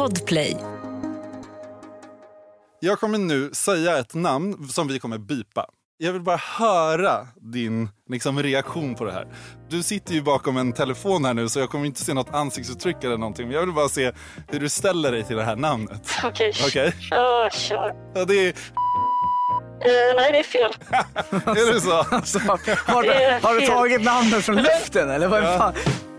Podplay. Jag kommer nu säga ett namn som vi kommer bipa. Jag vill bara höra din liksom, reaktion på det här. Du sitter ju bakom en telefon här nu så jag kommer inte se något ansiktsuttryck eller någonting. Men jag vill bara se hur du ställer dig till det här namnet. Okej. Okej? Ja, kör. Ja, det är... Eh, nej, det är fel. Är det så? Alltså, har, du, har du tagit namnet från luften eller vad fan? Ja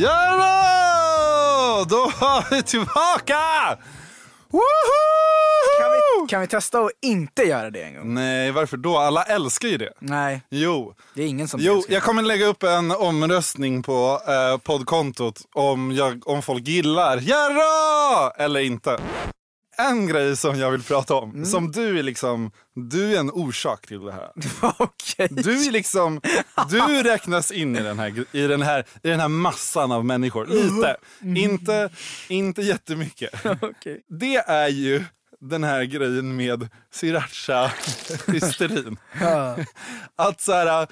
då! Då var vi tillbaka! Woho! Kan vi, kan vi testa att inte göra det en gång? Nej, varför då? Alla älskar ju det. Nej, Jo. det är ingen som Jo, älskar jag kommer lägga upp en omröstning på eh, poddkontot om, jag, om folk gillar Jarra eller inte. En grej som jag vill prata om, Mm. som du är liksom, du är en orsak till det här. Okej. Du är liksom, du räknas in i den här, i den här, i den här massan av människor. Lite, inte, inte jättemycket. Okej. Det är ju den här grejen med sriracha-hysterin. Att så här,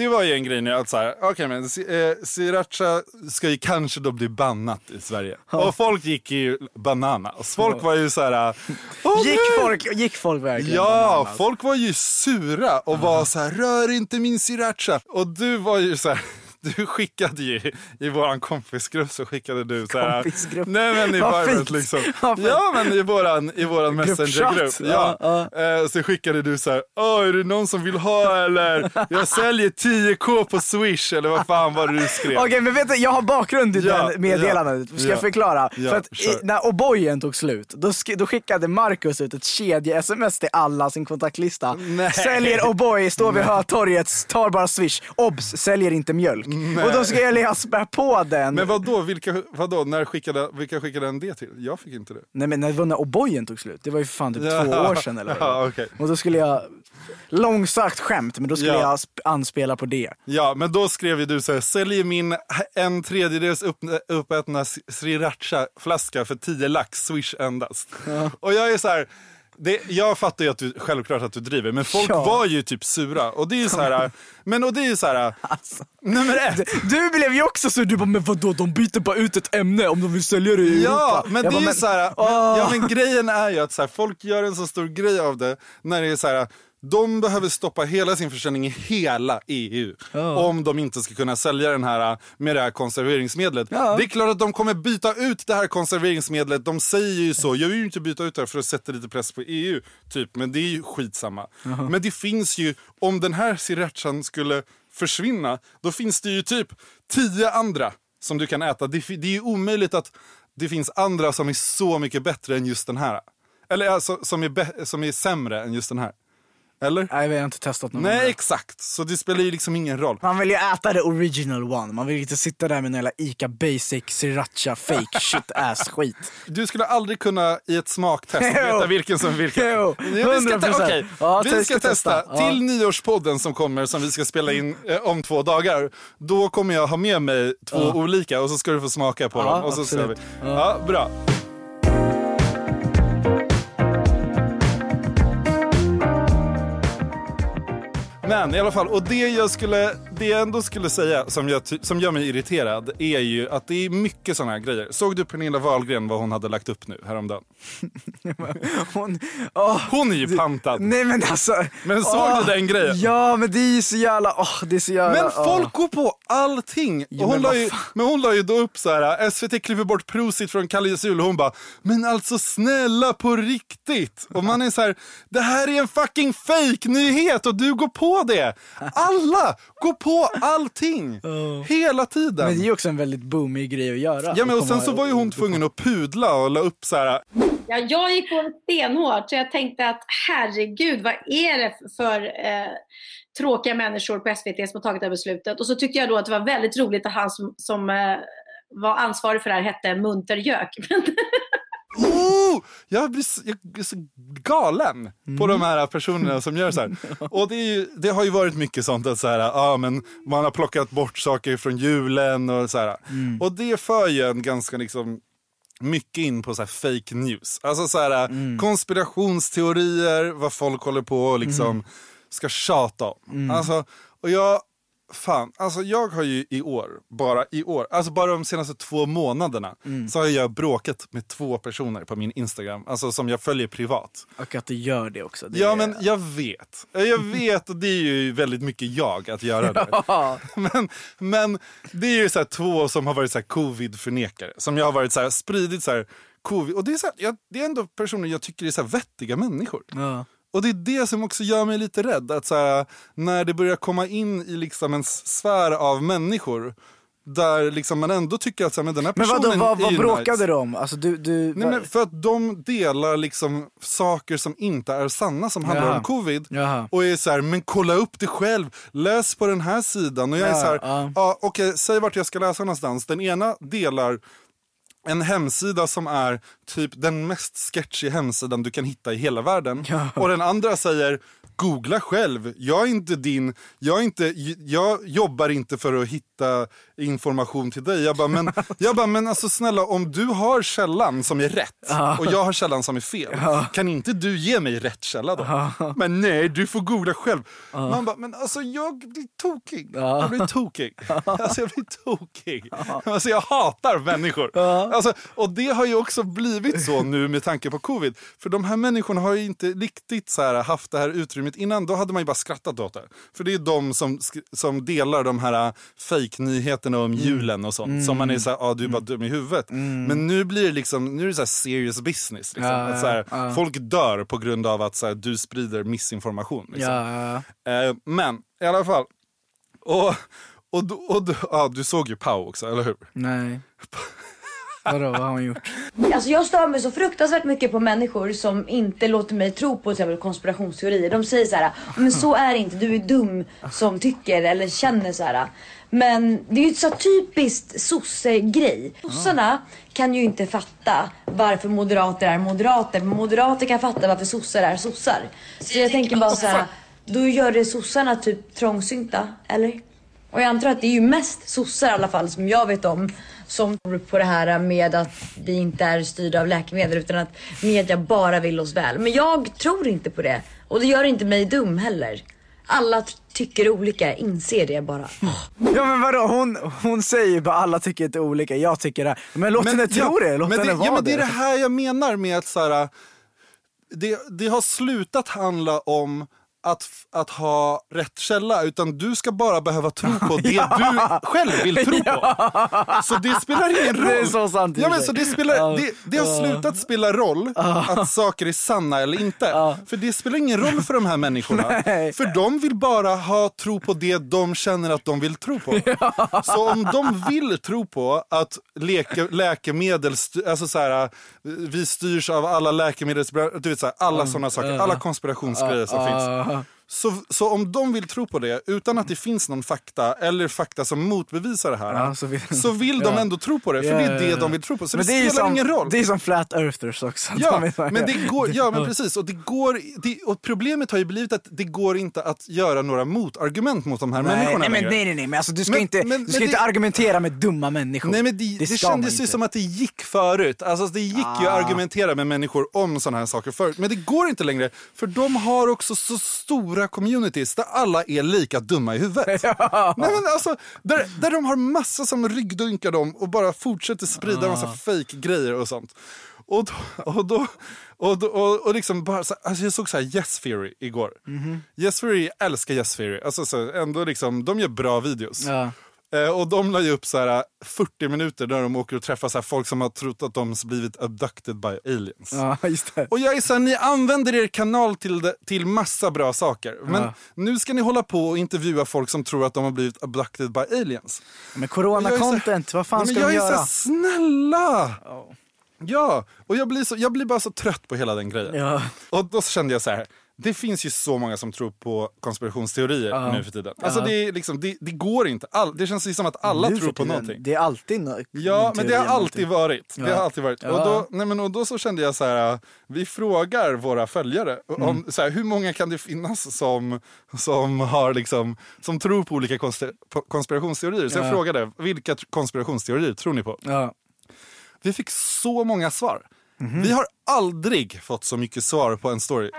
det var ju en grej nu att så här, okej men eh, sriracha ska ju kanske då bli bannat i Sverige. Och folk gick ju bananas. Folk var ju så här, "Åh, Gick, nej!" folk, gick folk verkligen Ja, bananas? folk var ju sura och var så här, rör inte min sriracha. Och du var ju så här, du skickade ju i våran kompisgrupp så skickade du så här. Kompisgrupp? Nej men i Vibrant liksom. Ja men i våran, i våran messengergrupp. Gruppchatt. Ja. Ja, Eh, Så skickade du så här, Åh, är det någon som vill ha eller? Jag säljer 10k på swish eller vad fan var det du skrev? Okej men vet du, jag har bakgrund i Ja, den meddelandet. Ska ja, jag förklara? ja, För att i, när O'boyen tog slut, då, sk- då skickade Marcus ut ett kedje-sms till alla sin kontaktlista. Nej. Säljer O'boy, står vid Hötorget, tar bara swish. Obs! Säljer inte mjölk. Och då ska jag spä på den. Men vad då? Vilka, vad då? När skickade, vilka skickade en det till? Jag fick inte det. Nej men det var när O'boyen tog slut, det var ju för fan typ Ja. två år sedan eller vad. Ja, okej. Och då skulle jag, långsökt skämt, men då skulle Ja. jag sp- anspela på det. Ja, men då skrev ju du så här, säljer min en tredjedels upp, uppätna sriracha-flaska för 10 lax, swish endast. Och jag är så här, det, jag fattar ju att du, självklart att du driver, men folk Ja. var ju typ sura. Och det är ju så här, men och det är ju så här, Alltså. nummer ett. Du blev ju också så, du bara men vadå de byter bara ut ett ämne om de vill sälja det i Ja, Europa. men Jag det är bara, ju så här, men, ja, men grejen är ju att så här, folk gör en så stor grej av det när det är så här, de behöver stoppa hela sin försäljning i hela EU om de inte ska kunna sälja den här med det här konserveringsmedlet. Ja. Det är klart att de kommer byta ut det här konserveringsmedlet. De säger ju så. Jag vill ju inte byta ut det här för att sätta lite press på EU, typ. Men det är ju skitsamma. Men det finns ju, om den här srirachan skulle försvinna, då finns det ju typ tio andra som du kan äta. Det, det är ju omöjligt att det finns andra som är så mycket bättre än just den här. Eller alltså, som, är som är sämre än just den här. Eller? Nej vi har inte testat någon Nej, exakt. Så det spelar ju liksom ingen roll. Man vill ju äta det original one, man vill inte sitta där med jävla ICA basic sriracha fake shit ass skit. Du skulle aldrig kunna i ett smaktest veta vilken som vilken. Jo, Ja, vi ska, 100%. te- okej. Ja, vi ska testa. Ja. Till nyårspodden som kommer, som vi ska spela in eh, om två dagar. Då kommer jag ha med mig två olika och så ska du få smaka på Ja, dem. Och så ser vi. absolut. Ja, bra. Men i alla fall, och det jag, skulle, det jag ändå skulle säga som, jag, som gör mig irriterad är ju att det är mycket sådana här grejer. Såg du Pernilla Wahlgren vad hon hade lagt upp nu häromdagen? Hon, åh, Hon är ju pantad. nej men alltså. Men såg åh, du den grejen? Ja men det är ju så jävla, åh det är så jävla. Men folk åh. går på allting. Jo, hon men la ju, men hon la ju då upp så här. SVT klipper bort Prosit från Kalles jul och hon bara, men alltså snälla på riktigt. Och man är så här, det här är en fucking fake-nyhet och du går på det. Alla går på allting. Hela tiden. Men det är ju också en väldigt boomig grej att göra. Ja men och sen så var ju hon tvungen att pudla och la upp så här. Ja, jag gick på stenhårt så jag tänkte att herregud, vad är det för eh, tråkiga människor på SVT som har tagit det här beslutet? Och så tyckte jag då att det var väldigt roligt att han som, som eh, var ansvarig för det här hette Munter Gök. Oh, jag, blir så, jag blir så galen på de här personerna som gör så här. Och det, ju, det har ju varit mycket sånt att så här, ja, men man har plockat bort saker från julen och så här. Och det för ju en ganska liksom mycket in på så fake news. Alltså så här, konspirationsteorier, vad folk håller på och liksom ska tjata om. Alltså, Och jag, fan, alltså jag har ju i år, bara i år, alltså bara de senaste två månaderna Mm. så har jag bråkat med två personer på min Instagram, alltså som jag följer privat. Och att du gör det också. Det Ja är- men jag vet, jag vet och det är ju väldigt mycket jag att göra det. Ja. Men, men det är ju så två som har varit så här covid-förnekare. Som jag har varit så här, spridit så här covid. Och det är, så här, jag, det är ändå personer jag tycker är så vettiga människor. Ja. Och det är det som också gör mig lite rädd. Att så här, när det börjar komma in i liksom en sfär av människor. Där liksom man ändå tycker att så här, men den här Men personen vadå, vad, vad bråkade nice. du om? Alltså du, du, Nej, men för att de delar liksom saker som inte är sanna som handlar Jaha. om covid. Jaha. Och är så här, men kolla upp det själv, läs på den här sidan. Och jag är Ja, så här, ja. ja. okej, säg vart jag ska läsa någonstans. Den ena delar en hemsida som är typ den mest sketchy hemsidan du kan hitta i hela världen. Ja. Och den andra säger, googla själv. Jag är inte din, jag, är inte, jag jobbar inte för att hitta information till dig. Jag bara, men, jag bara, men alltså snälla om du har källan som är rätt och jag har källan som är fel. Kan inte du ge mig rätt källa då? Men nej, du får googla själv. Man bara, men alltså jag blir tokig. Jag blir tokig. Alltså jag blir tokig. Alltså jag hatar människor. Alltså, och det har ju också blivit så nu med tanke på covid. För de här människorna har ju inte riktigt så här haft det här utrymmet innan. Då hade man ju bara skrattat åt det. För det är de som, som delar de här äh, fake-nyheterna om julen och sånt. Som man är så här, ah, du är bara dum i huvudet. Men nu blir det liksom, nu är det så här serious business. Liksom. Ja, att så här, ja. Folk dör på grund av att så här, du sprider missinformation. Liksom. Eh, men i alla fall. Och, och, då- och, då- ja, du såg ju Pau också, eller hur? Nej. Vadå, vad har hon gjort? Alltså jag stör mig så fruktansvärt mycket på människor som inte låter mig tro på till exempel konspirationsteorier. De säger så här, men så är det inte, du är dum som tycker eller känner så här. Men det är ju så typiskt sosse-grej. Sossarna kan ju inte fatta varför moderater är moderater. Men moderater kan fatta varför sossar är sossar. Så jag tänker bara så här, då gör det sossarna typ trångsynta, eller? Och jag antar att det är ju mest sossar i alla fall som jag vet om som tror på det här med att vi inte är styrda av läkemedel utan att media bara vill oss väl. Men jag tror inte på det. Och det gör inte mig dum heller. Alla tycker olika, inser det bara. Ja men vadå, hon, hon säger ju bara alla tycker inte olika, jag tycker det här. Men låt henne tro det, låt men henne det, vara ja, men det är det här jag menar med att så här, det, det har slutat handla om att, att ha rätt källa, utan du ska bara behöva tro på det du själv vill tro på. Så det spelar ingen roll. Det är så sant ja, men så det, spelar, Ja. det, det har slutat spela roll att saker är sanna eller inte. För det spelar ingen roll för de här människorna. Nej. För de vill bara ha tro på det de känner att de vill tro på. Så om de vill tro på att leke, läkemedel, alltså så här, vi styrs av alla läkemedels... Du vet så här, alla sådana saker, alla konspirationsgrejer som finns. Ah, Så, så om de vill tro på det utan att det finns någon fakta eller fakta som motbevisar det här Ja, så så vill, vill- de Ja. ändå tro på det för Ja, det är det de vill tro på. Så men det, ju spelar som, ingen roll. Det är som flat earthers också. Ja, De men det går, ja men precis. Och, det går, det, och problemet har ju blivit att det går inte att göra några motargument mot de här Nej, människorna nej, men, längre. nej, nej, nej, men alltså, du ska Men- inte, men- du ska inte det- argumentera med dumma människor. Nej men det, det, man kändes ju som att det gick förut. Alltså det gick ju Ah. att argumentera med människor om sådana här saker förut. Men det går inte längre. För de har också så stora communities där alla är lika dumma i huvudet. Nej, men alltså, där, där de har massa som ryggdunkar dem och bara fortsätter sprida massa Ah. fake grejer och sånt. Och då, och då, och, då, och, och liksom bara så, alltså jag såg så här Yes Theory igår. Mhm. Yes Theory, jag älskar Yes Theory. Alltså så, ändå liksom, de gör bra videos. Ja. Eh, och de la ju upp så här 40 minuter där de åker och träffar så folk som har trott att de blivit abducted by aliens. ja, just det. Och jag är så här, ni använder er kanal till, det, till massa bra saker. Men Ja. nu ska ni hålla på och intervjua folk som tror att de har blivit abducted by aliens. Men jag corona-content, vad fan Ja, men ska jag de är så göra? här, snälla! Ja, och jag blir, så, jag blir bara så trött på hela den grejen. Ja. Och då kände jag så här, det finns ju så många som tror på konspirationsteorier nu för tiden. Alltså det, är liksom, det, det går inte, All, det känns ju som att alla Nu tror på någonting. Det är alltid no Ja, men det har alltid varit. Det Ja. har alltid varit. Ja. Och, då, nej, men, och då så kände jag så här, vi frågar våra följare, om, Mm. så här, hur många kan det finnas som, som, har liksom, som tror på olika konspir- konspirationsteorier? Så jag Ja. frågade, vilka konspirationsteorier tror ni på? Ja. Vi fick så många svar. Mhm. Vi har aldrig fått så mycket svar på en story.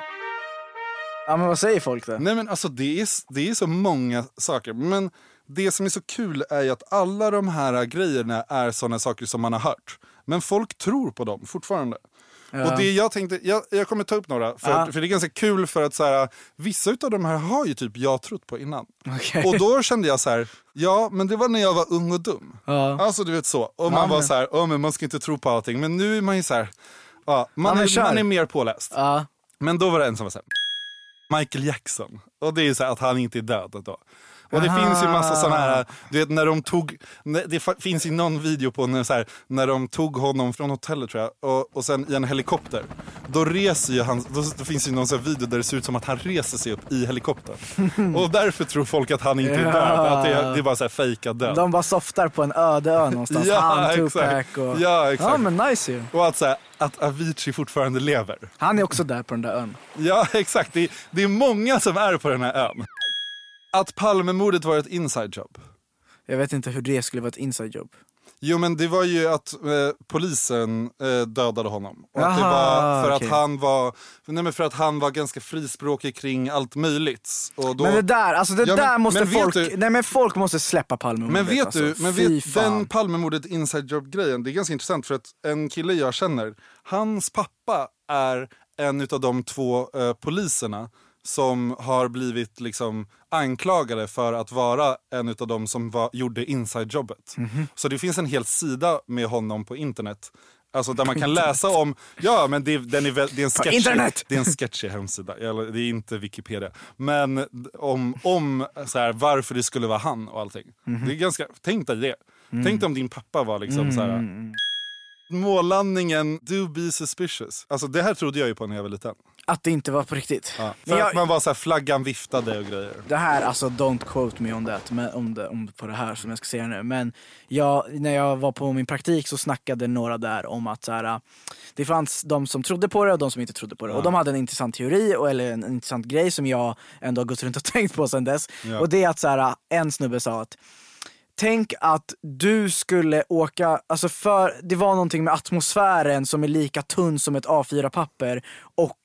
Ja men vad säger folk då? Nej men alltså det är, det är så många saker. Men det som är så kul är ju att alla de här grejerna är sådana saker som man har hört. Men folk tror på dem fortfarande. Och det jag tänkte, jag, jag kommer ta upp några, för, Ja. för det är ganska kul för att så här, vissa av de här har ju typ jag trott på innan. Okej. Och då kände jag så här, ja men det var när jag var ung och dum. Ja. Alltså du vet så. Och man Ja, var så här, oh, men man ska inte tro på allting. Men nu är man ju så här, ja, man, Ja, är, man är mer påläst. Ja. Men då var det en som var så här, Michael Jackson. Och det är ju så här att han inte är död då. Och det Aha. finns ju massa sådana här, du vet när de tog, det finns ju någon video på när, så här, när de tog honom från hotellet tror jag, och, och sen i en helikopter. Då reser ju han, då, då finns ju någon sån video där det ser ut som att han reser sig upp i helikoptern. och därför tror folk att han inte är Ja. död, att det, det är bara så här fejkad död. De bara softar på en öde ö någonstans. Ja, Han. Tupac och... Ja, exakt. Ja men nice ju. Och att, så här, att Avicii fortfarande lever. Han är också där på den där ön. Ja, exakt. Det, det är många som är på den här ön. Att Palmemordet var ett inside job. Jag vet inte hur det skulle vara ett inside jobb. Jo men det var ju att eh, polisen eh, dödade honom. Och att det Aha, var för okej. att han var, nej men för att han var ganska frispråkig kring allt möjligt. Och då, Men det där, alltså det Ja, men- där måste men folk, du- nej men folk måste släppa Palmemordet men vet alltså. du, men Fy vet, fan. den Palmemordet inside job grejen, det är ganska intressant för att en kille jag känner, hans pappa är en av de två eh, poliserna som har blivit liksom anklagade för att vara en av de som var, gjorde inside-jobbet. Mhm. Så det finns en hel sida med honom på internet. Alltså där man kan läsa om, ja men det, den är, väl- det är en sketchy, internet! det är en sketchy hemsida, eller det är inte Wikipedia. Men om, om så här, varför det skulle vara han och allting. Mhm. Det är ganska, tänk dig det. Mm. Tänk dig om din pappa var liksom så här. Mållandningen, do be suspicious. Alltså det här trodde jag ju på när jag var liten. Att det inte var på riktigt. Ja. För jag, att man var så här, flaggan viftade och grejer. Det här, alltså don't quote me on that, men om, det, om på det här som jag ska säga nu. Men jag, när jag var på min praktik så snackade några där om att så här, det fanns de som trodde på det och de som inte trodde på det. Och de hade en intressant teori, och, eller en intressant grej som jag ändå har gått runt och tänkt på sedan dess. Ja. Och det är att så här, en snubbe sa att Tänk att du skulle åka, alltså för det var någonting med atmosfären som är lika tunn som ett A4-papper och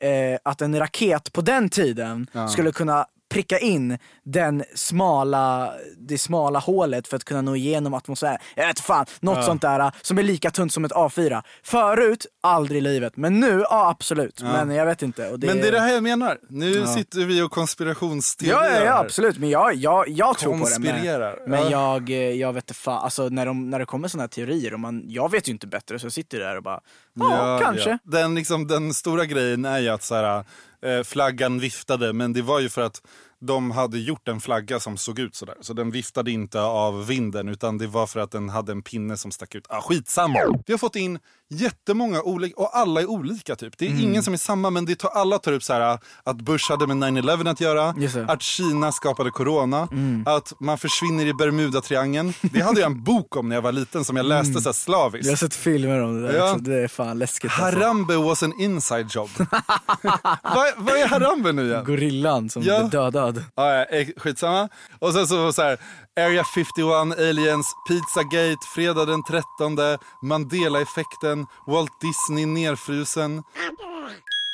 eh, att en raket på den tiden skulle kunna pricka in den smala, det smala hålet för att kunna nå igenom atmosfären. Jag vet fan, något sånt där eh, som är lika tunt som ett A4. Förut, aldrig i livet. Men nu, ja absolut. Men jag vet inte. Det, Men det är det här jag menar. Nu sitter vi och konspirationsteorier Ja, ja, ja absolut. Men jag, jag, jag tror på det. Men, men Ja. jag, eh, jag vet inte fan, alltså när, de, när det kommer sådana här teorier, och man, jag vet ju inte bättre så jag sitter där och bara, ja, kanske. ja. Den, liksom, den stora grejen är ju att så här, eh, flaggan viftade, men det var ju för att de hade gjort en flagga som såg ut sådär. Så den viftade inte av vinden, utan det var för att den hade en pinne som stack ut. Ah, skitsamma! Vi har fått in jättemånga olika, och alla är olika typ. Det är Mm. ingen som är samma, men det tar, alla tar upp så här att Bush hade med 9-11 att göra. Mm. att Kina skapade corona, att man försvinner i Bermudatriangeln. Det hade jag en bok om när jag var liten som jag läste så här slaviskt. Jag har sett filmer om det där Ja. det är fan läskigt alltså. Harambe was an inside job. vad, vad är Harambe nu igen? Gorillan som Ja. blev dödad. Ah, ja, eh, skitsamma. Och sen så, så här, Area 51, Aliens, Pizzagate, fredag den 13, Mandela-effekten, Walt Disney nerfrusen.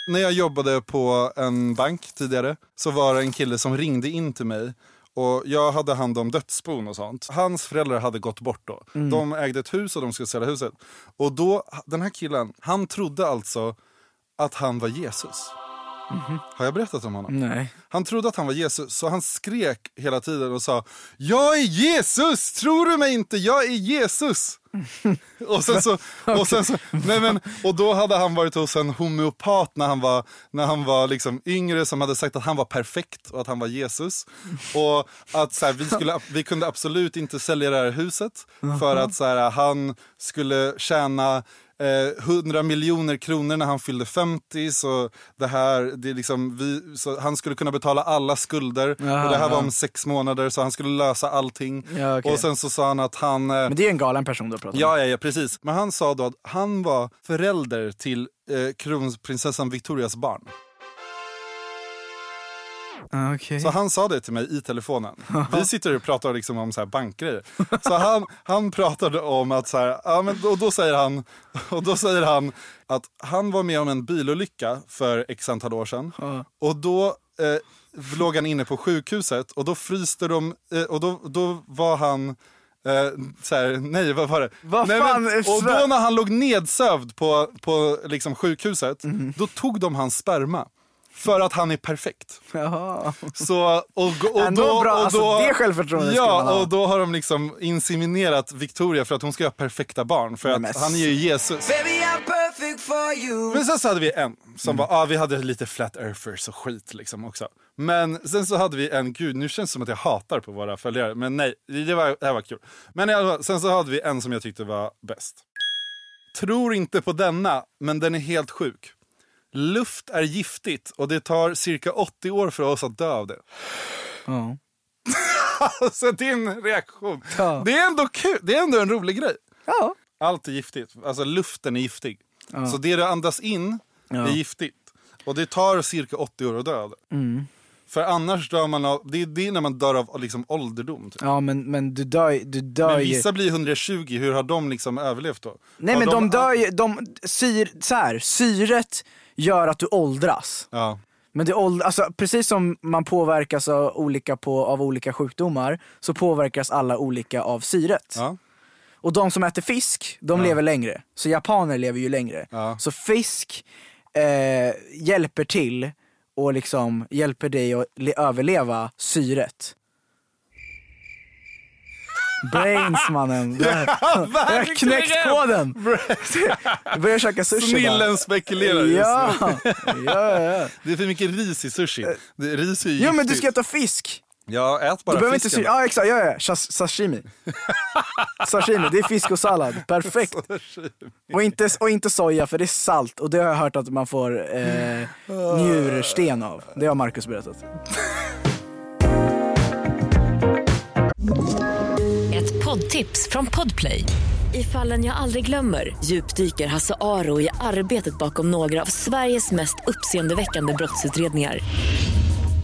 När jag jobbade på en bank tidigare så var det en kille som ringde in till mig och jag hade hand om dödsbon och sånt. Hans föräldrar hade gått bort då. De ägde ett hus och de skulle sälja huset. Och då, den här killen, han trodde alltså att han var Jesus. Har jag berättat om honom? Nej. Han trodde att han var Jesus, så han skrek hela tiden och sa Jag är Jesus! Tror du mig inte? Jag är Jesus! och, sen så, och, sen så, nej men, och då hade han varit hos en homeopat när han var, när han var liksom yngre som hade sagt att han var perfekt och att han var Jesus. Och att så här, vi, skulle, vi kunde absolut inte sälja det här huset för att så här, han skulle tjäna eh, 100 miljoner kronor när han fyllde 50. Så det här, det är liksom, vi, så han skulle kunna betala alla skulder. och det här var om sex månader så han skulle lösa allting. Ja, okej. Och sen så sa han att han... Eh, Men det är en galen person du pratar om. Ja, ja, ja, precis. Men han sa då att han var förälder till eh, kronprinsessan Victorias barn. Ah, okej. Så han sa det till mig i telefonen. Vi sitter och pratar liksom om så här bankgrejer. Så han, han pratade om att så här, ja, men, och, då säger han, och då säger han att han var med om en bilolycka för x antal år sedan. Och då eh, låg han inne på sjukhuset och då fryste de, eh, och då, då var han Eh, så här, nej, vad var det? Vad nej, fan, men, och då när han låg nedsövd på, på liksom sjukhuset, Mhm. då tog de hans sperma. För att han är perfekt. Jaha. Så, och, och då, bra, och alltså, då, det självförtroendet ska man Ja, ha. och då har de liksom inseminerat Victoria för att hon ska ha perfekta barn. För att han är ju Jesus. Men sen så hade vi en som Mm. var, ja vi hade lite flat earthers och skit liksom också. Men sen så hade vi en, gud nu känns det som att jag hatar på våra följare. Men nej, det, var, det här var kul. Men sen så hade vi en som jag tyckte var bäst. Tror inte på denna, men den är helt sjuk. Luft är giftigt och det tar cirka 80 år för oss att dö av det. Ja. Alltså din reaktion. Ja. Det är ändå kul, det är ändå en rolig grej. Ja. Allt är giftigt, alltså luften är giftig. Så det du andas in Ja. är giftigt. Och det tar cirka 80 år att dö av det. Mm. För annars dör man av, det är, det är när man dör av liksom ålderdom. Typ. Ja men, men du dör, du dör Men vissa blir 120, hur har de liksom överlevt då? Nej Har men de dör ju, de, syr, så här, syret gör att du åldras. Ja. Men det åld, alltså, precis som man påverkas av olika, på, av olika sjukdomar så påverkas alla olika av syret. Ja. Och de som äter fisk, de lever längre. Så japaner lever ju längre. Ja. Så fisk eh, hjälper till och liksom hjälper dig att le- överleva syret. Brains mannen. Jag har knäckt koden. Jag börjar käka sushi bara. Snillen spekulerar just Ja, ja, ja. Det är för mycket ris i sushi. Ris är ju Jo men du giftigt. ska äta fisk. Ja, ät bara Du behöver inte fisken. sy- Ja exakt, ja, ja. Shas- Sashimi. Sashimi, det är fisk och sallad. Perfekt. Och inte, och inte soja för det är salt och det har jag hört att man får eh, njursten av. Det har Marcus berättat. Ett poddtips från Podplay. I fallen jag aldrig glömmer djupdyker Hasse Aro i arbetet bakom några av Sveriges mest uppseendeväckande brottsutredningar.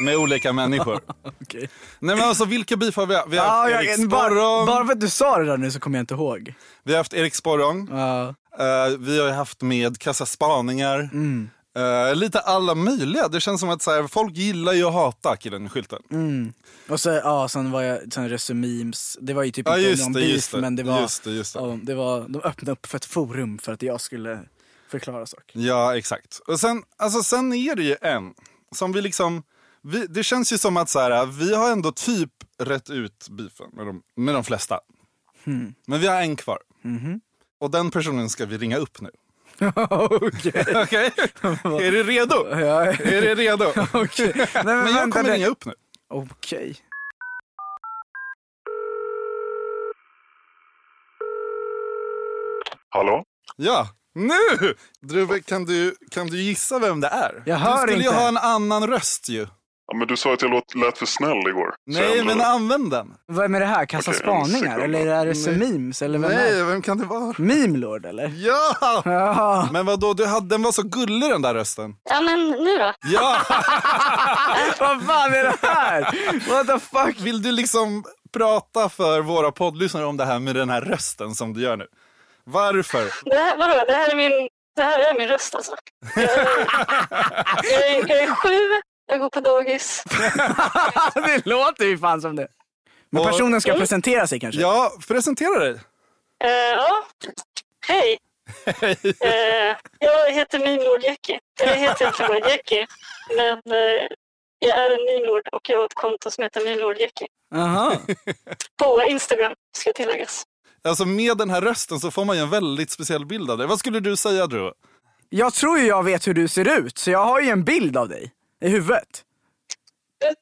med olika människor. Okej. Nej men alltså vilka bifar vi har vi har haft? jag, Erik bara, Sporrong, bara för att du sa det där nu så kommer jag inte ihåg. vi har haft Erik Sporrong, Ja. eh, vi har haft med Kassa Spaningar. Mm. Eh, lite alla möjliga. Det känns som att så här, folk gillar ju att hata killen i skylten. Mm. Och så, ja, sen var jag, sen Resumemes, det var ju typ Ja, inte någon det, beef det, men det var, just det, just det. Ja, det var, de öppnade upp för ett forum för att jag skulle förklara saker. Ja, exakt. Och sen, alltså, sen är det ju en som vi liksom... Vi, det känns ju som att så här, vi har ändå typ rätt ut beefen med de, med de flesta. Hmm. Men vi har en kvar. Mhm. Och den personen ska vi ringa upp nu. Okej. Okej? är du redo? Ja, Är du redo? okej. Nej, men, Men jag kommer det- ringa upp nu. Okej. Hallå? Ja, nu! Druve, kan du, kan du gissa vem det är? Jag hör du skulle ju inte. ha en annan röst ju. Ja, men du sa att jag låt, lät för snäll igår. Så Nej, men använd den. Vem är det här? Kassa Okej, en spaningar? Eller är det Resumemes? Eller vem är Nej, det? vem kan det vara? Memelord eller? Ja! Ja. Men vadå, du hade, den var så gullig den där rösten. Ja, men nu då? Ja! Vad fan är det här? What the fuck? Vill du liksom prata för våra poddlyssnare om det här med den här rösten som du gör nu? Varför? Det här, vadå? Det här är min, det här är min röst alltså. Jag är, jag är, jag är sju, jag går på dagis. det låter ju fan som det. Men Och- personen ska presentera sig kanske? Ja, presentera dig. Eh, ja, hej. Eh, jag heter Mimlord Jackie. Jag heter egentligen bara Jackie. Men eh, jag är en mimlord och jag har ett konto som heter. Aha. På Instagram ska tilläggas. Alltså med den här rösten så får man ju en väldigt speciell bild av dig. Vad skulle du säga Drew? Jag tror ju jag vet hur du ser ut, så jag har ju en bild av dig i huvudet.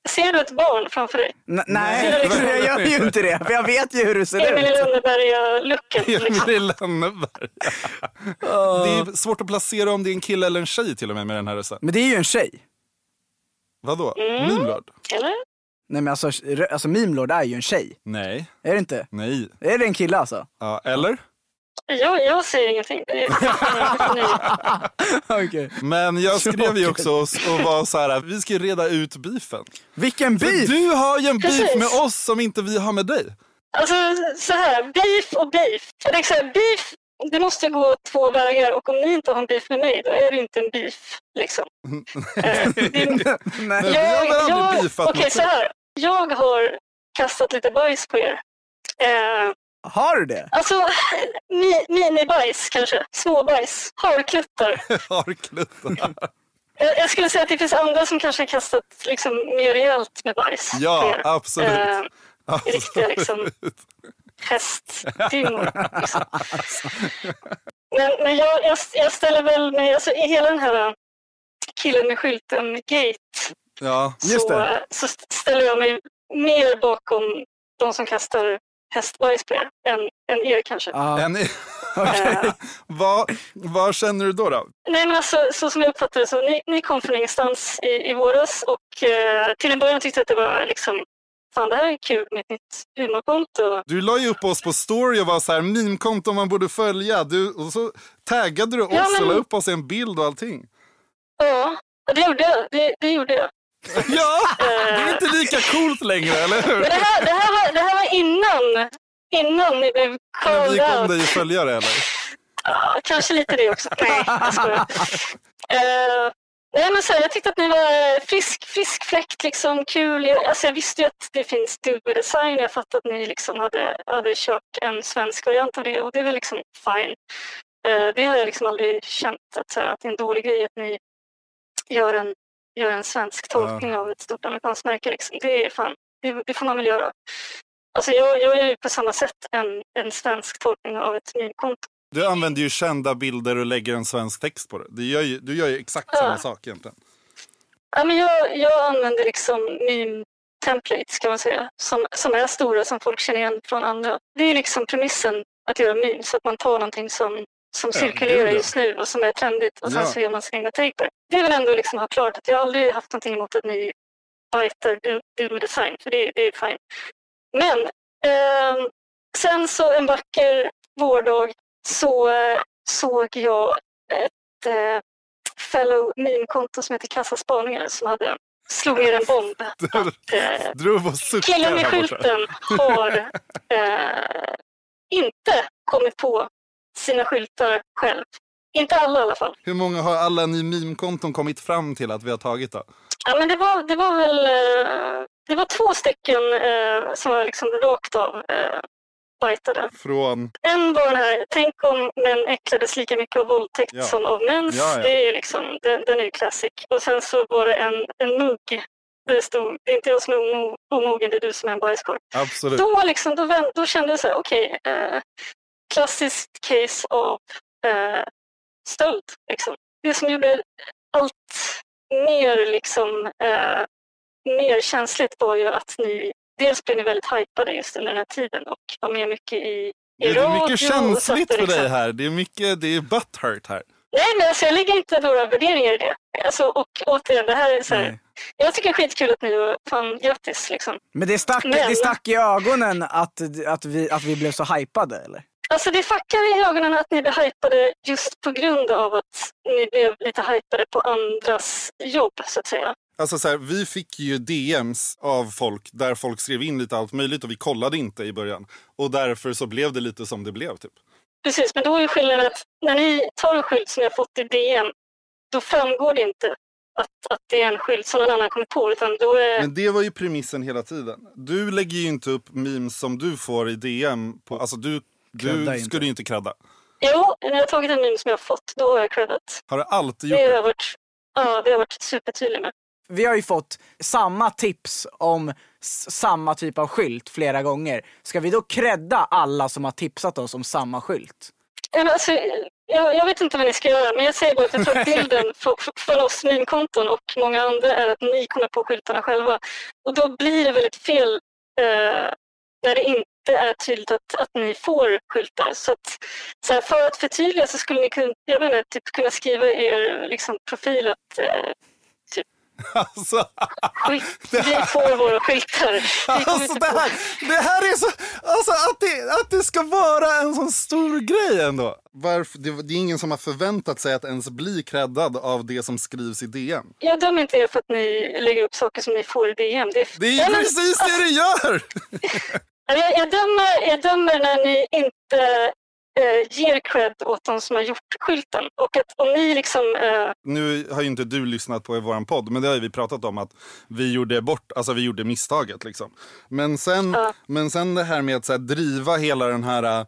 Ser du ett barn framför dig? N- nej, jag gör ju inte det. För jag vet ju hur du ser Emil ut. Lönneberga-looken. Liksom. Emil Lönneberga. Det är svårt att placera om det är en kille eller en tjej till och med med den här rösten. Men det är ju en tjej. Vadå? Mm. Mimlord? Eller? Nej men alltså, alltså Meme Lord är ju en tjej. Nej. Är det inte? Nej. Är det en kille alltså? Ja, eller? Jag, jag säger ingenting. Det är, Okej. Men jag skrev ju också och, var så här, vi ska reda ut beefen. Vilken För beef! du har ju en beef Precis. med oss som inte vi har med dig. Alltså så här, beef och beef. Jag tänker så här, beef, det måste gå två vägar och om ni inte har en beef med mig, då är det inte en beef. Liksom. Det, Nej. Men vi har väl aldrig beefat Okej, mot så här. Jag har kastat lite bajs på er. Eh, Har du det? alltså, mi, minibajs kanske. Småbajs. Harkluttar. Harkluttar. Jag, jag skulle säga att det finns andra som kanske har kastat liksom, mer rejält med bajs Ja, absolut. Eh, Absolut. riktiga liksom, hästdyngor. Liksom. Men, men jag, jag, jag ställer väl mig, alltså i hela den här killen med skylten gate Ja, så, det. så ställer jag mig mer bakom de som kastar hästbajs på er än, än er kanske. Ja. en, Eh, vad, vad känner du då? då? Nej, men alltså, så som jag uppfattar det så ni, ni kom från ingenstans i, i våras och eh, till en början tyckte jag att det var liksom Fan, det här är kul med ett nytt humorkonto. Du la ju upp oss på story och var så här, meme-konto man borde följa. Du, och så taggade du oss Ja, men- och la upp oss i en bild och allting. Ja, det gjorde jag. Det, det gjorde jag. Ja, det är inte lika coolt längre, eller hur? Det här, det här, var, det här var innan, innan ni blev Men vi called kom out. dig följare, eller? Ja, kanske lite det också. Nej, jag skojar. Eh, nej, men så här, jag tyckte att ni var frisk, frisk fläkt, liksom, kul. Jag, alltså, jag visste ju att det finns dubbeldesign. Jag fattade att ni liksom hade, hade kört en svensk variant av det och det är väl liksom fine. Eh, det har jag liksom aldrig känt att, här, att det är en dålig grej att ni gör en, gör en svensk tolkning av ett stort amerikanskt märke. Liksom. Det är fan, det, det får man väl göra. Alltså jag, jag gör ju på samma sätt en, en svensk tolkning av ett meme-konto. Du använder ju kända bilder och lägger en svensk text på det. Du gör ju, du gör ju exakt Ja. samma sak egentligen. Ja, men jag, jag använder liksom meme templates kan man säga, som, som är stora som folk känner igen från andra. Det är liksom premissen att göra memes, att man tar någonting som, som Ja, cirkulerar just nu och som är trendigt och sen Ja. så gör man sin egna take på det. Det väl ändå liksom ha klart att jag aldrig haft någonting emot att ni bajtar doodle design, för det, det är fine. Men ehm, sen så en vacker vårdag så eh, såg jag ett eh, fellow meme-konto som heter Kassaspaningar som hade slog ner en bomb. Att, eh, killen med skylten har eh, inte kommit på sina skyltar själv. Inte alla i alla fall. Hur många har alla ni meme-konton kommit fram till att vi har tagit då? Ja, men det, var, det var väl eh, det var två stycken eh, som var liksom rakt av eh, bajtade. Från... En var den här, tänk om män äcklades lika mycket av våldtäkt Ja. som av mäns. Ja, ja. Det är ju liksom, den, den är ju classic. Och sen så var det en, en mugg det stod, det är inte jag som är omo- omogen, det är du som är en bajskorv. Absolut. Då, liksom, då, vänd, då kände jag så här, okej, eh, klassiskt case av eh, stöld. Liksom. Det som gjorde allt mer, liksom, eh, mer känsligt var ju att ni, dels blev ni väldigt hypade just under den här tiden och var med mycket i, i Det är radio mycket känsligt för dig liksom- här. Det är mycket, det är butthurt här. Nej, men alltså, jag lägger inte några värderingar i det. Alltså, och återigen, det här är så här, Nej. jag tycker det är skitkul att ni var, fan grattis liksom. Men det stack, Men- det stack i ögonen att, att, vi, att vi blev så hypade eller? Alltså det fuckar i ögonen att ni blev hypade just på grund av att ni blev lite hypade på andras jobb så att säga. Alltså så här, vi fick ju DMs av folk där folk skrev in lite allt möjligt och vi kollade inte i början. Och därför så blev det lite som det blev typ. Precis, men då är skillnaden att när ni tar en skylt som ni har fått i DM, då framgår det inte att, att det är en skylt som någon annan kommit på, utan då är... Men det var ju premissen hela tiden. Du lägger ju inte upp memes som du får i DM. På, alltså du, du inte. skulle ju inte credda. Jo, när jag har tagit en meme som jag har fått, då har jag creddat. Har du alltid gjort Det har jag varit, ja, det har jag varit supertydlig med. Vi har ju fått samma tips om samma typ av skylt flera gånger. Ska vi då credda alla som har tipsat oss om samma skylt? Ja, Alltså, jag, jag vet inte vad ni ska göra, men jag säger bara att jag tror att bilden för, för, för oss meme-konton och många andra är att ni kommer på skyltarna själva. Och då blir det väldigt fel eh, när det inte är tydligt att, att ni får skyltar. Så, att, så här, för att förtydliga så skulle ni kunna, jag menar, typ, kunna skriva i er liksom, profil att eh, typ, Alltså, vi får våra skyltar. Alltså det, här, det här är så... Alltså att det, att det ska vara en sån stor grej ändå. Varför, det, det är ingen som har förväntat sig att ens bli creddad av det som skrivs i DM. Jag dömer inte er för att ni lägger upp saker som ni får i DM. Det är, Det är ju Nej, men- precis det du gör! Jag, jag, dömer, jag dömer när ni inte eh, ger cred åt de som har gjort skylten. Och att om ni liksom... Eh, Nu har ju inte du lyssnat på vår podd, men det har ju vi pratat om att vi gjorde bort, alltså vi gjorde misstaget liksom. Men sen, Ja. men sen det här med att så här, driva hela den här äh,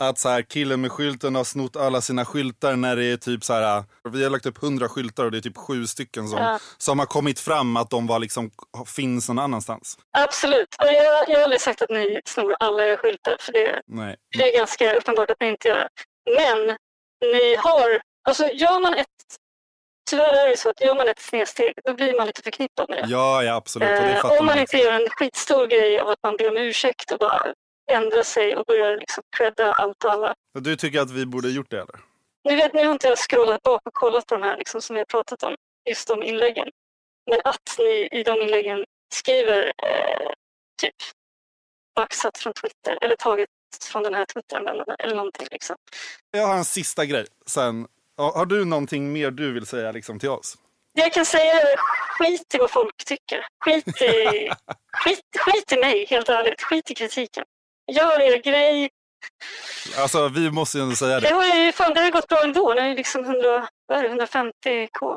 att så här, killen med skylten har snott alla sina skyltar när det är typ så här. Vi har lagt upp hundra skyltar och det är typ sju stycken som, Ja. som har kommit fram att de var liksom, finns någon annanstans. absolut. Och jag, jag har aldrig sagt att ni snor alla era skyltar. För det, Nej. det är ganska uppenbart att ni inte gör. Men ni har... Alltså gör man ett... Tyvärr är det så att gör man ett snedsteg då blir man lite förknippad med det. Ja, ja absolut. Och det Eh, om man man. inte gör en skitstor grej av att man ber om ursäkt och bara ändrar sig och börjar liksom credda allt och alla. Du tycker att vi borde gjort det eller? Nu, vet, nu har inte jag scrollat bak och kollat på de här liksom, som vi har pratat om, just de inläggen. Men att ni i de inläggen skriver eh, typ baxat från Twitter eller tagit från den här Twitteranvändaren eller någonting. Liksom. Jag har en sista grej. Sen, har du någonting mer du vill säga liksom, till oss? Jag kan säga skit i vad folk tycker. Skit i, skit, skit i mig, helt ärligt. Skit i kritiken. Gör er grej. Alltså vi måste ju ändå säga Det det. har ju fan, det har ju gått bra ändå. Det är liksom 100, vad är det, 150k.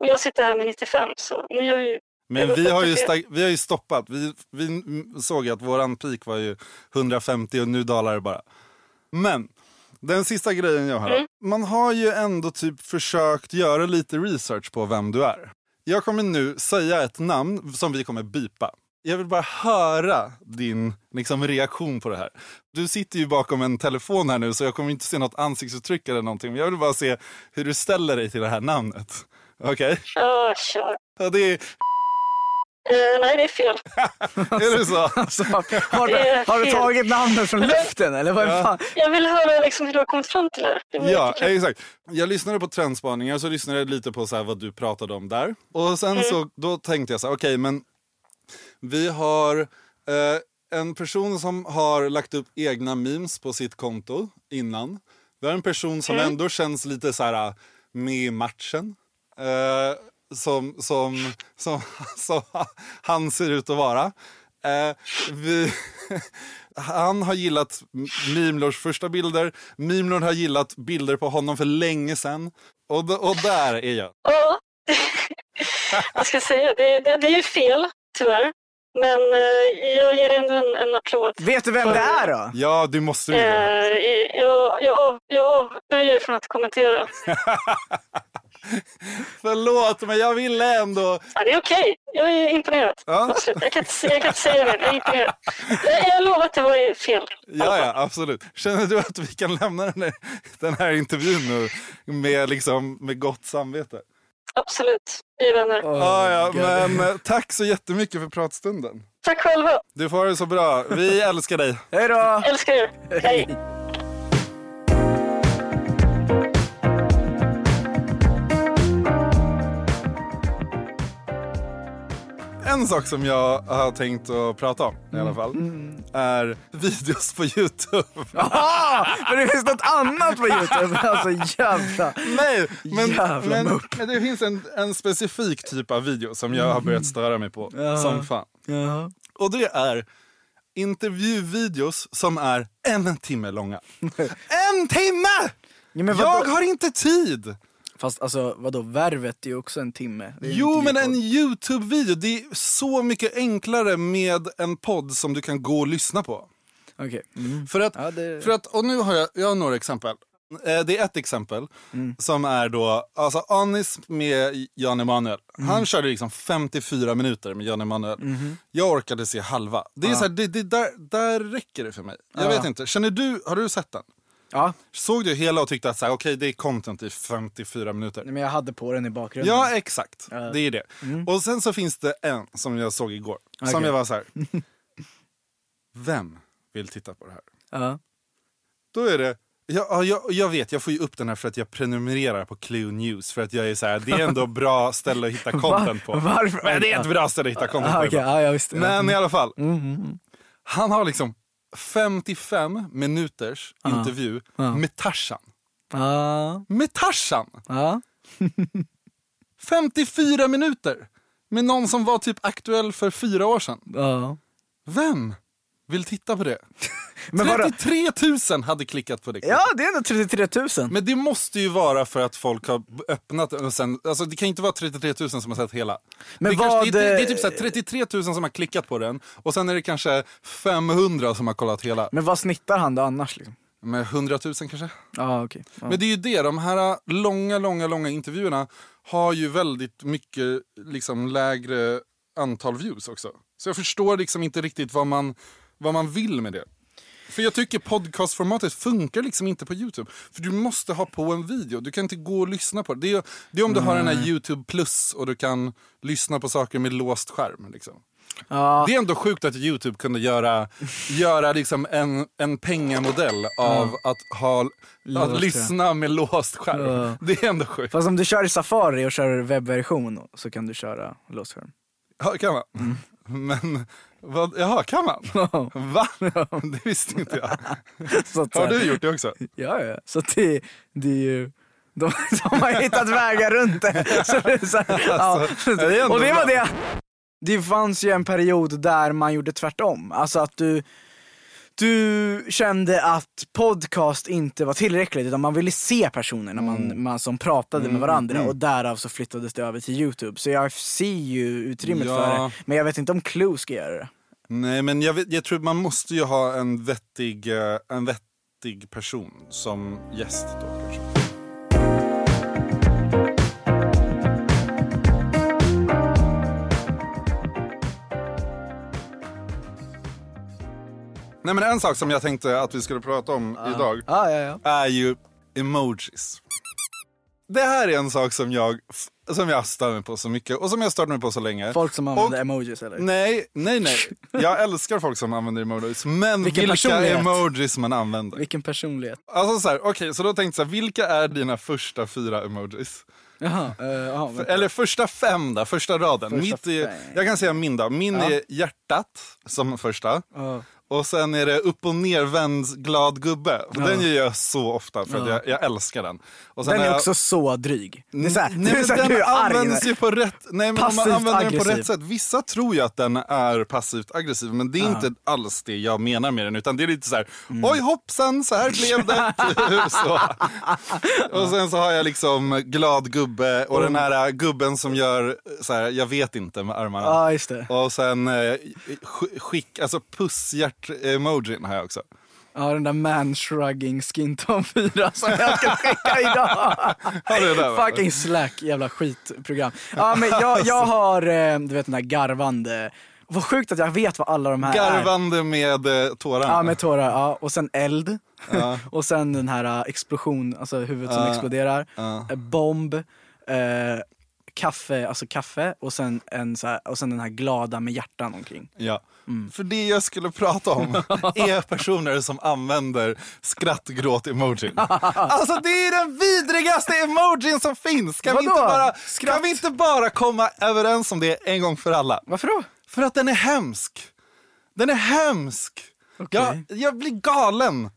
Och jag sitter här med 95 så ni har ju Men vi har ju, vi har ju stoppat. Vi, vi såg att våran peak var ju 150 och nu dalar det bara. Men den sista grejen jag har. Mm. Man har ju ändå typ försökt göra lite research på vem du är. Jag kommer nu säga ett namn som vi kommer bipa. Jag vill bara höra din liksom, reaktion på det här. Du sitter ju bakom en telefon här nu så jag kommer inte se något ansiktsuttryck eller någonting. Men jag vill bara se hur du ställer dig till det här namnet. Okej? Ja, kör. Ja, det är... Eh, nej, det är fel. Är det så? Alltså, har, du, har du tagit namnet från luften eller vad Ja. fan? Jag vill höra liksom hur du har kommit fram till det Ja, exakt. Jag lyssnade på trendspaningar, så lyssnade jag lite på så här vad du pratade om där. Och sen så då tänkte jag så här, okej men vi har eh, en person som har lagt upp egna memes på sitt konto innan. Vi har en person som ändå känns lite så här eh, med i matchen. Eh, som, som, som, som han ser ut att vara. Eh, vi, han har gillat Mimlors första bilder. Mimlor har gillat bilder på honom för länge sedan. Och, och där är jag. Ja, vad ska jag säga? Det, det, det är ju fel, tyvärr. Men eh, jag ger ändå en, en applåd. Vet du vem det är då? Ja, du måste ju Eh, det. jag, jag, av- jag avböjer från att kommentera. Förlåt, men jag ville ändå... Ja, det är okej. Jag är imponerad. Ja. Absolut. Jag, kan inte, se- jag kan inte säga mer. Jag är imponerad. Jag, jag lovar att det var fel. Ja, ja, absolut. Känner du att vi kan lämna den här, den här intervjun nu med, liksom, med gott samvete? Absolut. Vi är vänner. ja, ja, men eh, tack så jättemycket för pratstunden. Tack själva. Du får ha det så bra. Vi älskar dig. Hej då! Älskar er. Hej. En sak som jag har tänkt att prata om i Mm. alla fall är videos på Youtube. Ah, men det finns något annat på Youtube. Alltså jävla. Nej, men, Jävla men, det finns en, en specifik typ av video som jag har börjat störa mig på Ja. som fan. Jaha. Och det är intervjuvideos som är en timme långa. En timme! Ja? Jag har inte tid! Fast alltså vadå, Värvet är ju också en timme. Jo, men en. Youtube-video, det är så mycket enklare med en podd som du kan gå och lyssna på. Okej. Mm. För att, Ja, det- för att, och nu har jag, jag har några exempel. Eh, Det är ett exempel Mm. som är då, alltså Anis med Jan Emanuel. Mm. Han körde liksom 54 minuter med Jan Emanuel. Mhm. Jag orkade se halva. Det är så här, det, det, där, där räcker det för mig. Jag Ja. vet inte, känner du, har du sett den? Ja. Såg du hela och tyckte att så här, okej det är content i 54 minuter? Men jag hade på den i bakgrunden. Ja, exakt. Ja. Det är det. Och sen så finns det en som jag såg igår. Som Okej. jag var så här. Vem vill titta på det här? Ja. Då är det, jag, ja, jag, jag vet, jag får ju upp den här för att jag prenumererar på Clue News. För att jag är så här, det är ändå bra ställe att hitta content på. Varför? Men det är ett bra ställe att hitta content Ah, på. okej, ja, jag visste. Men i alla fall. Mm. Han har liksom 55 minuters intervju med Tarzan. Ja. Med Tarzan! Ja. 54 minuter! Med någon som var typ aktuell för fyra år sedan. Vem vill titta på det? Men vadå? 33 000 hade klickat på det. ja, det är ändå 33 000. Men det måste ju vara för att folk har öppnat och sen, alltså det kan inte vara 33 000 som har sett hela. Men det, kanske, vad, det, det, det är eh, typ så här 33 000 som har klickat på den och sen är det kanske 500 som har kollat hela. Men vad snittar han då annars? Liksom? Med 100 000 kanske? Ja, okej. Ja. Men det är ju det, de här långa, långa, långa intervjuerna har ju väldigt mycket liksom, lägre antal views också. Så jag förstår liksom inte riktigt vad man, vad man vill med det. För jag tycker podcastformatet funkar liksom inte på Youtube. För du måste ha på en video, du kan inte gå och lyssna på det. Det är, det är om du har den här Youtube plus och du kan lyssna på saker med låst skärm. Liksom. Ja. Det är ändå sjukt att Youtube kunde göra, göra liksom en, en pengamodell av att, ha, Låst att lyssna med låst skärm. Ja. Det är ändå sjukt. Fast om du kör i Safari och kör webbversion så kan du köra låst skärm. Ja, kan man. Mm. Men, vad, jaha, kan man? Va? Det visste inte jag. Så att, Har du gjort det också? Ja, ja. Så det, det är ju... De, de har hittat vägar runt det. Så det så här, ja. Alltså, det är ändå Och det var det. Det fanns ju en period där man gjorde tvärtom. Alltså att du, du kände att podcast inte var tillräckligt utan man ville se personerna man, man som pratade med varandra och därav så flyttades det över till Youtube. Så jag ser ju utrymmet Ja. för det. Men jag vet inte om Clue ska göra det. Nej, men jag, vet, jag tror man måste ju ha en vettig, eh, en vettig person som gäst då kanske. Nej men en sak som jag tänkte att vi skulle prata om idag Ja, ja, ja. är ju emojis. Det här är en sak som jag, som jag stör mig på så mycket och som jag stört mig på så länge. Folk som använder Och- emojis eller? Nej, nej, nej. Jag älskar folk som använder emojis. Men Vilken vilka emojis man använder. Vilken personlighet. Alltså så här, okej, så då tänkte jag vilka är dina första fyra emojis? Jaha, uh, jaha, vänta. Eller första fem då, första raden. Första Mitt är, jag kan säga min då. Min Ja. är hjärtat som första. Ja. Och sen är det upp och nervänd glad gubbe. Den gör jag så ofta för att jag, jag älskar den. Den är jag- också så dryg. Det är såhär, Nej, du är men såhär, den du används ju på rätt, nej, men om man Passivt använder den på rätt sätt. Vissa tror ju att den är passivt aggressiv, men det är inte alls det jag menar med den. Utan det är lite så här: Mm. oj hoppsan, så här blev det. så. Och sen så har jag liksom glad gubbe och den här gubben som gör så här, jag vet inte med armarna. Ja, det. Och sen eh, sk- skick, alltså pusshjärt-emojin har jag också. Ja, den där man-shrugging skin tone 4 som jag ska skicka idag. Har du det där? Fucking slack, jävla skitprogram. Ja, men jag, jag har, eh, du vet den där garvande, vad sjukt att jag vet vad alla de här är. Garvande med eh, tårarna. Ja, med tårar. Ja. Och sen eld. Ja. och sen den här eh, explosion, alltså huvudet som Ja. exploderar. Ja. Bomb. Eh, kaffe, alltså kaffe. Och sen, en, så här, och sen den här glada med hjärtan omkring. Ja. Mm. För det jag skulle prata om är personer som använder skrattgråt-emojin. Alltså det är den vidrigaste emojin som finns! Kan vi, inte bara, Skratt? kan vi inte bara komma överens om det en gång för alla? Varför då? För att den är hemsk. Den är hemsk. Okej. Jag, jag blir galen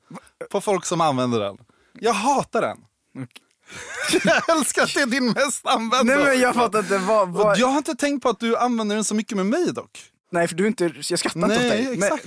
på folk som använder den. Jag hatar den. Jag älskar att det är din mest använda. Nej men jag fattar inte, vad... Vad... jag har inte tänkt på att du använder den så mycket med mig dock. Nej för du är inte, jag skrattar inte åt Nej, dig. Exakt.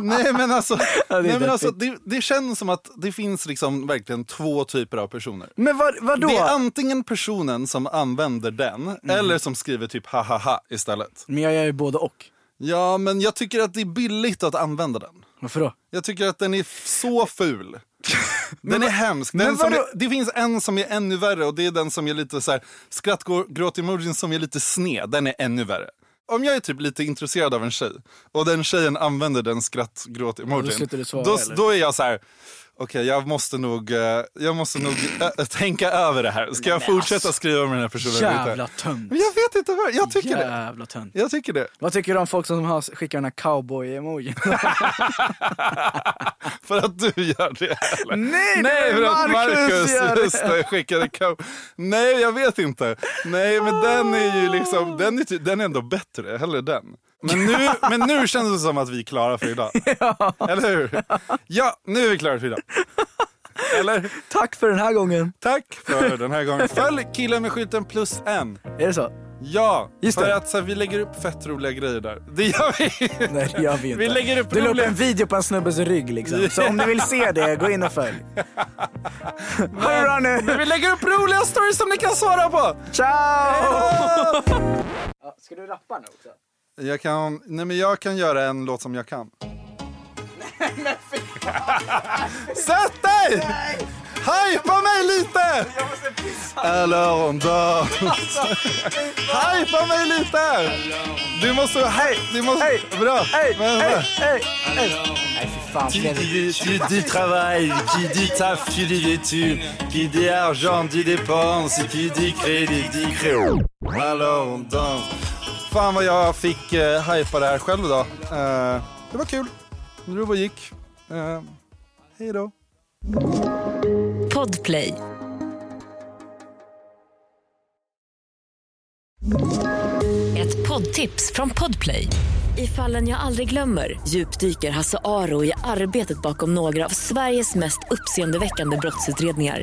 Nej men alltså, Ja, nej, men alltså det, det känns som att det finns liksom verkligen två typer av personer. Men vad, vadå? Det är antingen personen som använder den Mhm. eller som skriver typ ha ha ha istället. Men jag gör ju både och. Ja men jag tycker att det är billigt att använda den. Varför då? Jag tycker att den är så ful. Den är hemsk. Den som är, det finns en som är ännu värre och det är den som är lite så här skrattgråt-emojin som är lite sned. Den är ännu värre. om jag är typ lite intresserad av en tjej och den tjejen använder den Då skrattgråt-emojin. svara, Då, eller? då är jag så här. Okej, jag måste nog, eh, jag måste nog äh, tänka över det här. Ska jag fortsätta skriva med den här personen? Jävla tönt. Men jag vet inte vad, jag tycker det. Jävla tönt. Jag tycker det. Vad tycker du om folk som har, skickar den här cowboy-emojin? För att du gör det. Eller? Nej, Nej, för att Marcus gör det. just det, skickade cow. Nej, jag vet inte. Nej, men den är ju liksom, den är, den är ändå bättre. Hellre den. Men nu, men nu känns det som att vi är klara för idag. Eller hur? Ja, nu är vi klara för idag. Eller? Tack för den här gången. Tack för den här gången. Följ killen med skylten plus en. Är det så? Ja, Just för det. att så här, vi lägger upp fett roliga grejer där. Det gör vi. Nej det gör vi inte. Vi lägger upp du la upp en video på en snubbes rygg liksom. Så om ni vill se det, gå in och följ. Ha det bra nu. Vi lägger upp roliga stories som ni kan svara på. Ciao! Ska du rappa nu också? Jag kan, nej men jag kan göra en låt som jag kan. Sätt dig! Hypa mig lite! Alors on danse. Hypa mig lite! Du måste... Hej! Du måste... Hej! Bra! Hej, hej, hej, dit, qui dit travail, qui dit taf, qui dit études, qui dit argent, dit dépense, qui dit crédit, dit crédit. Alors on danse. Fan vad jag fick eh, hypa det här själv idag. Eh, det var kul. Nu var gick. Eh, hej då. Podplay. Ett poddtips från Podplay. I fallen jag aldrig glömmer djupdyker Hasse Aro i arbetet bakom några av Sveriges mest uppseendeväckande brottsutredningar.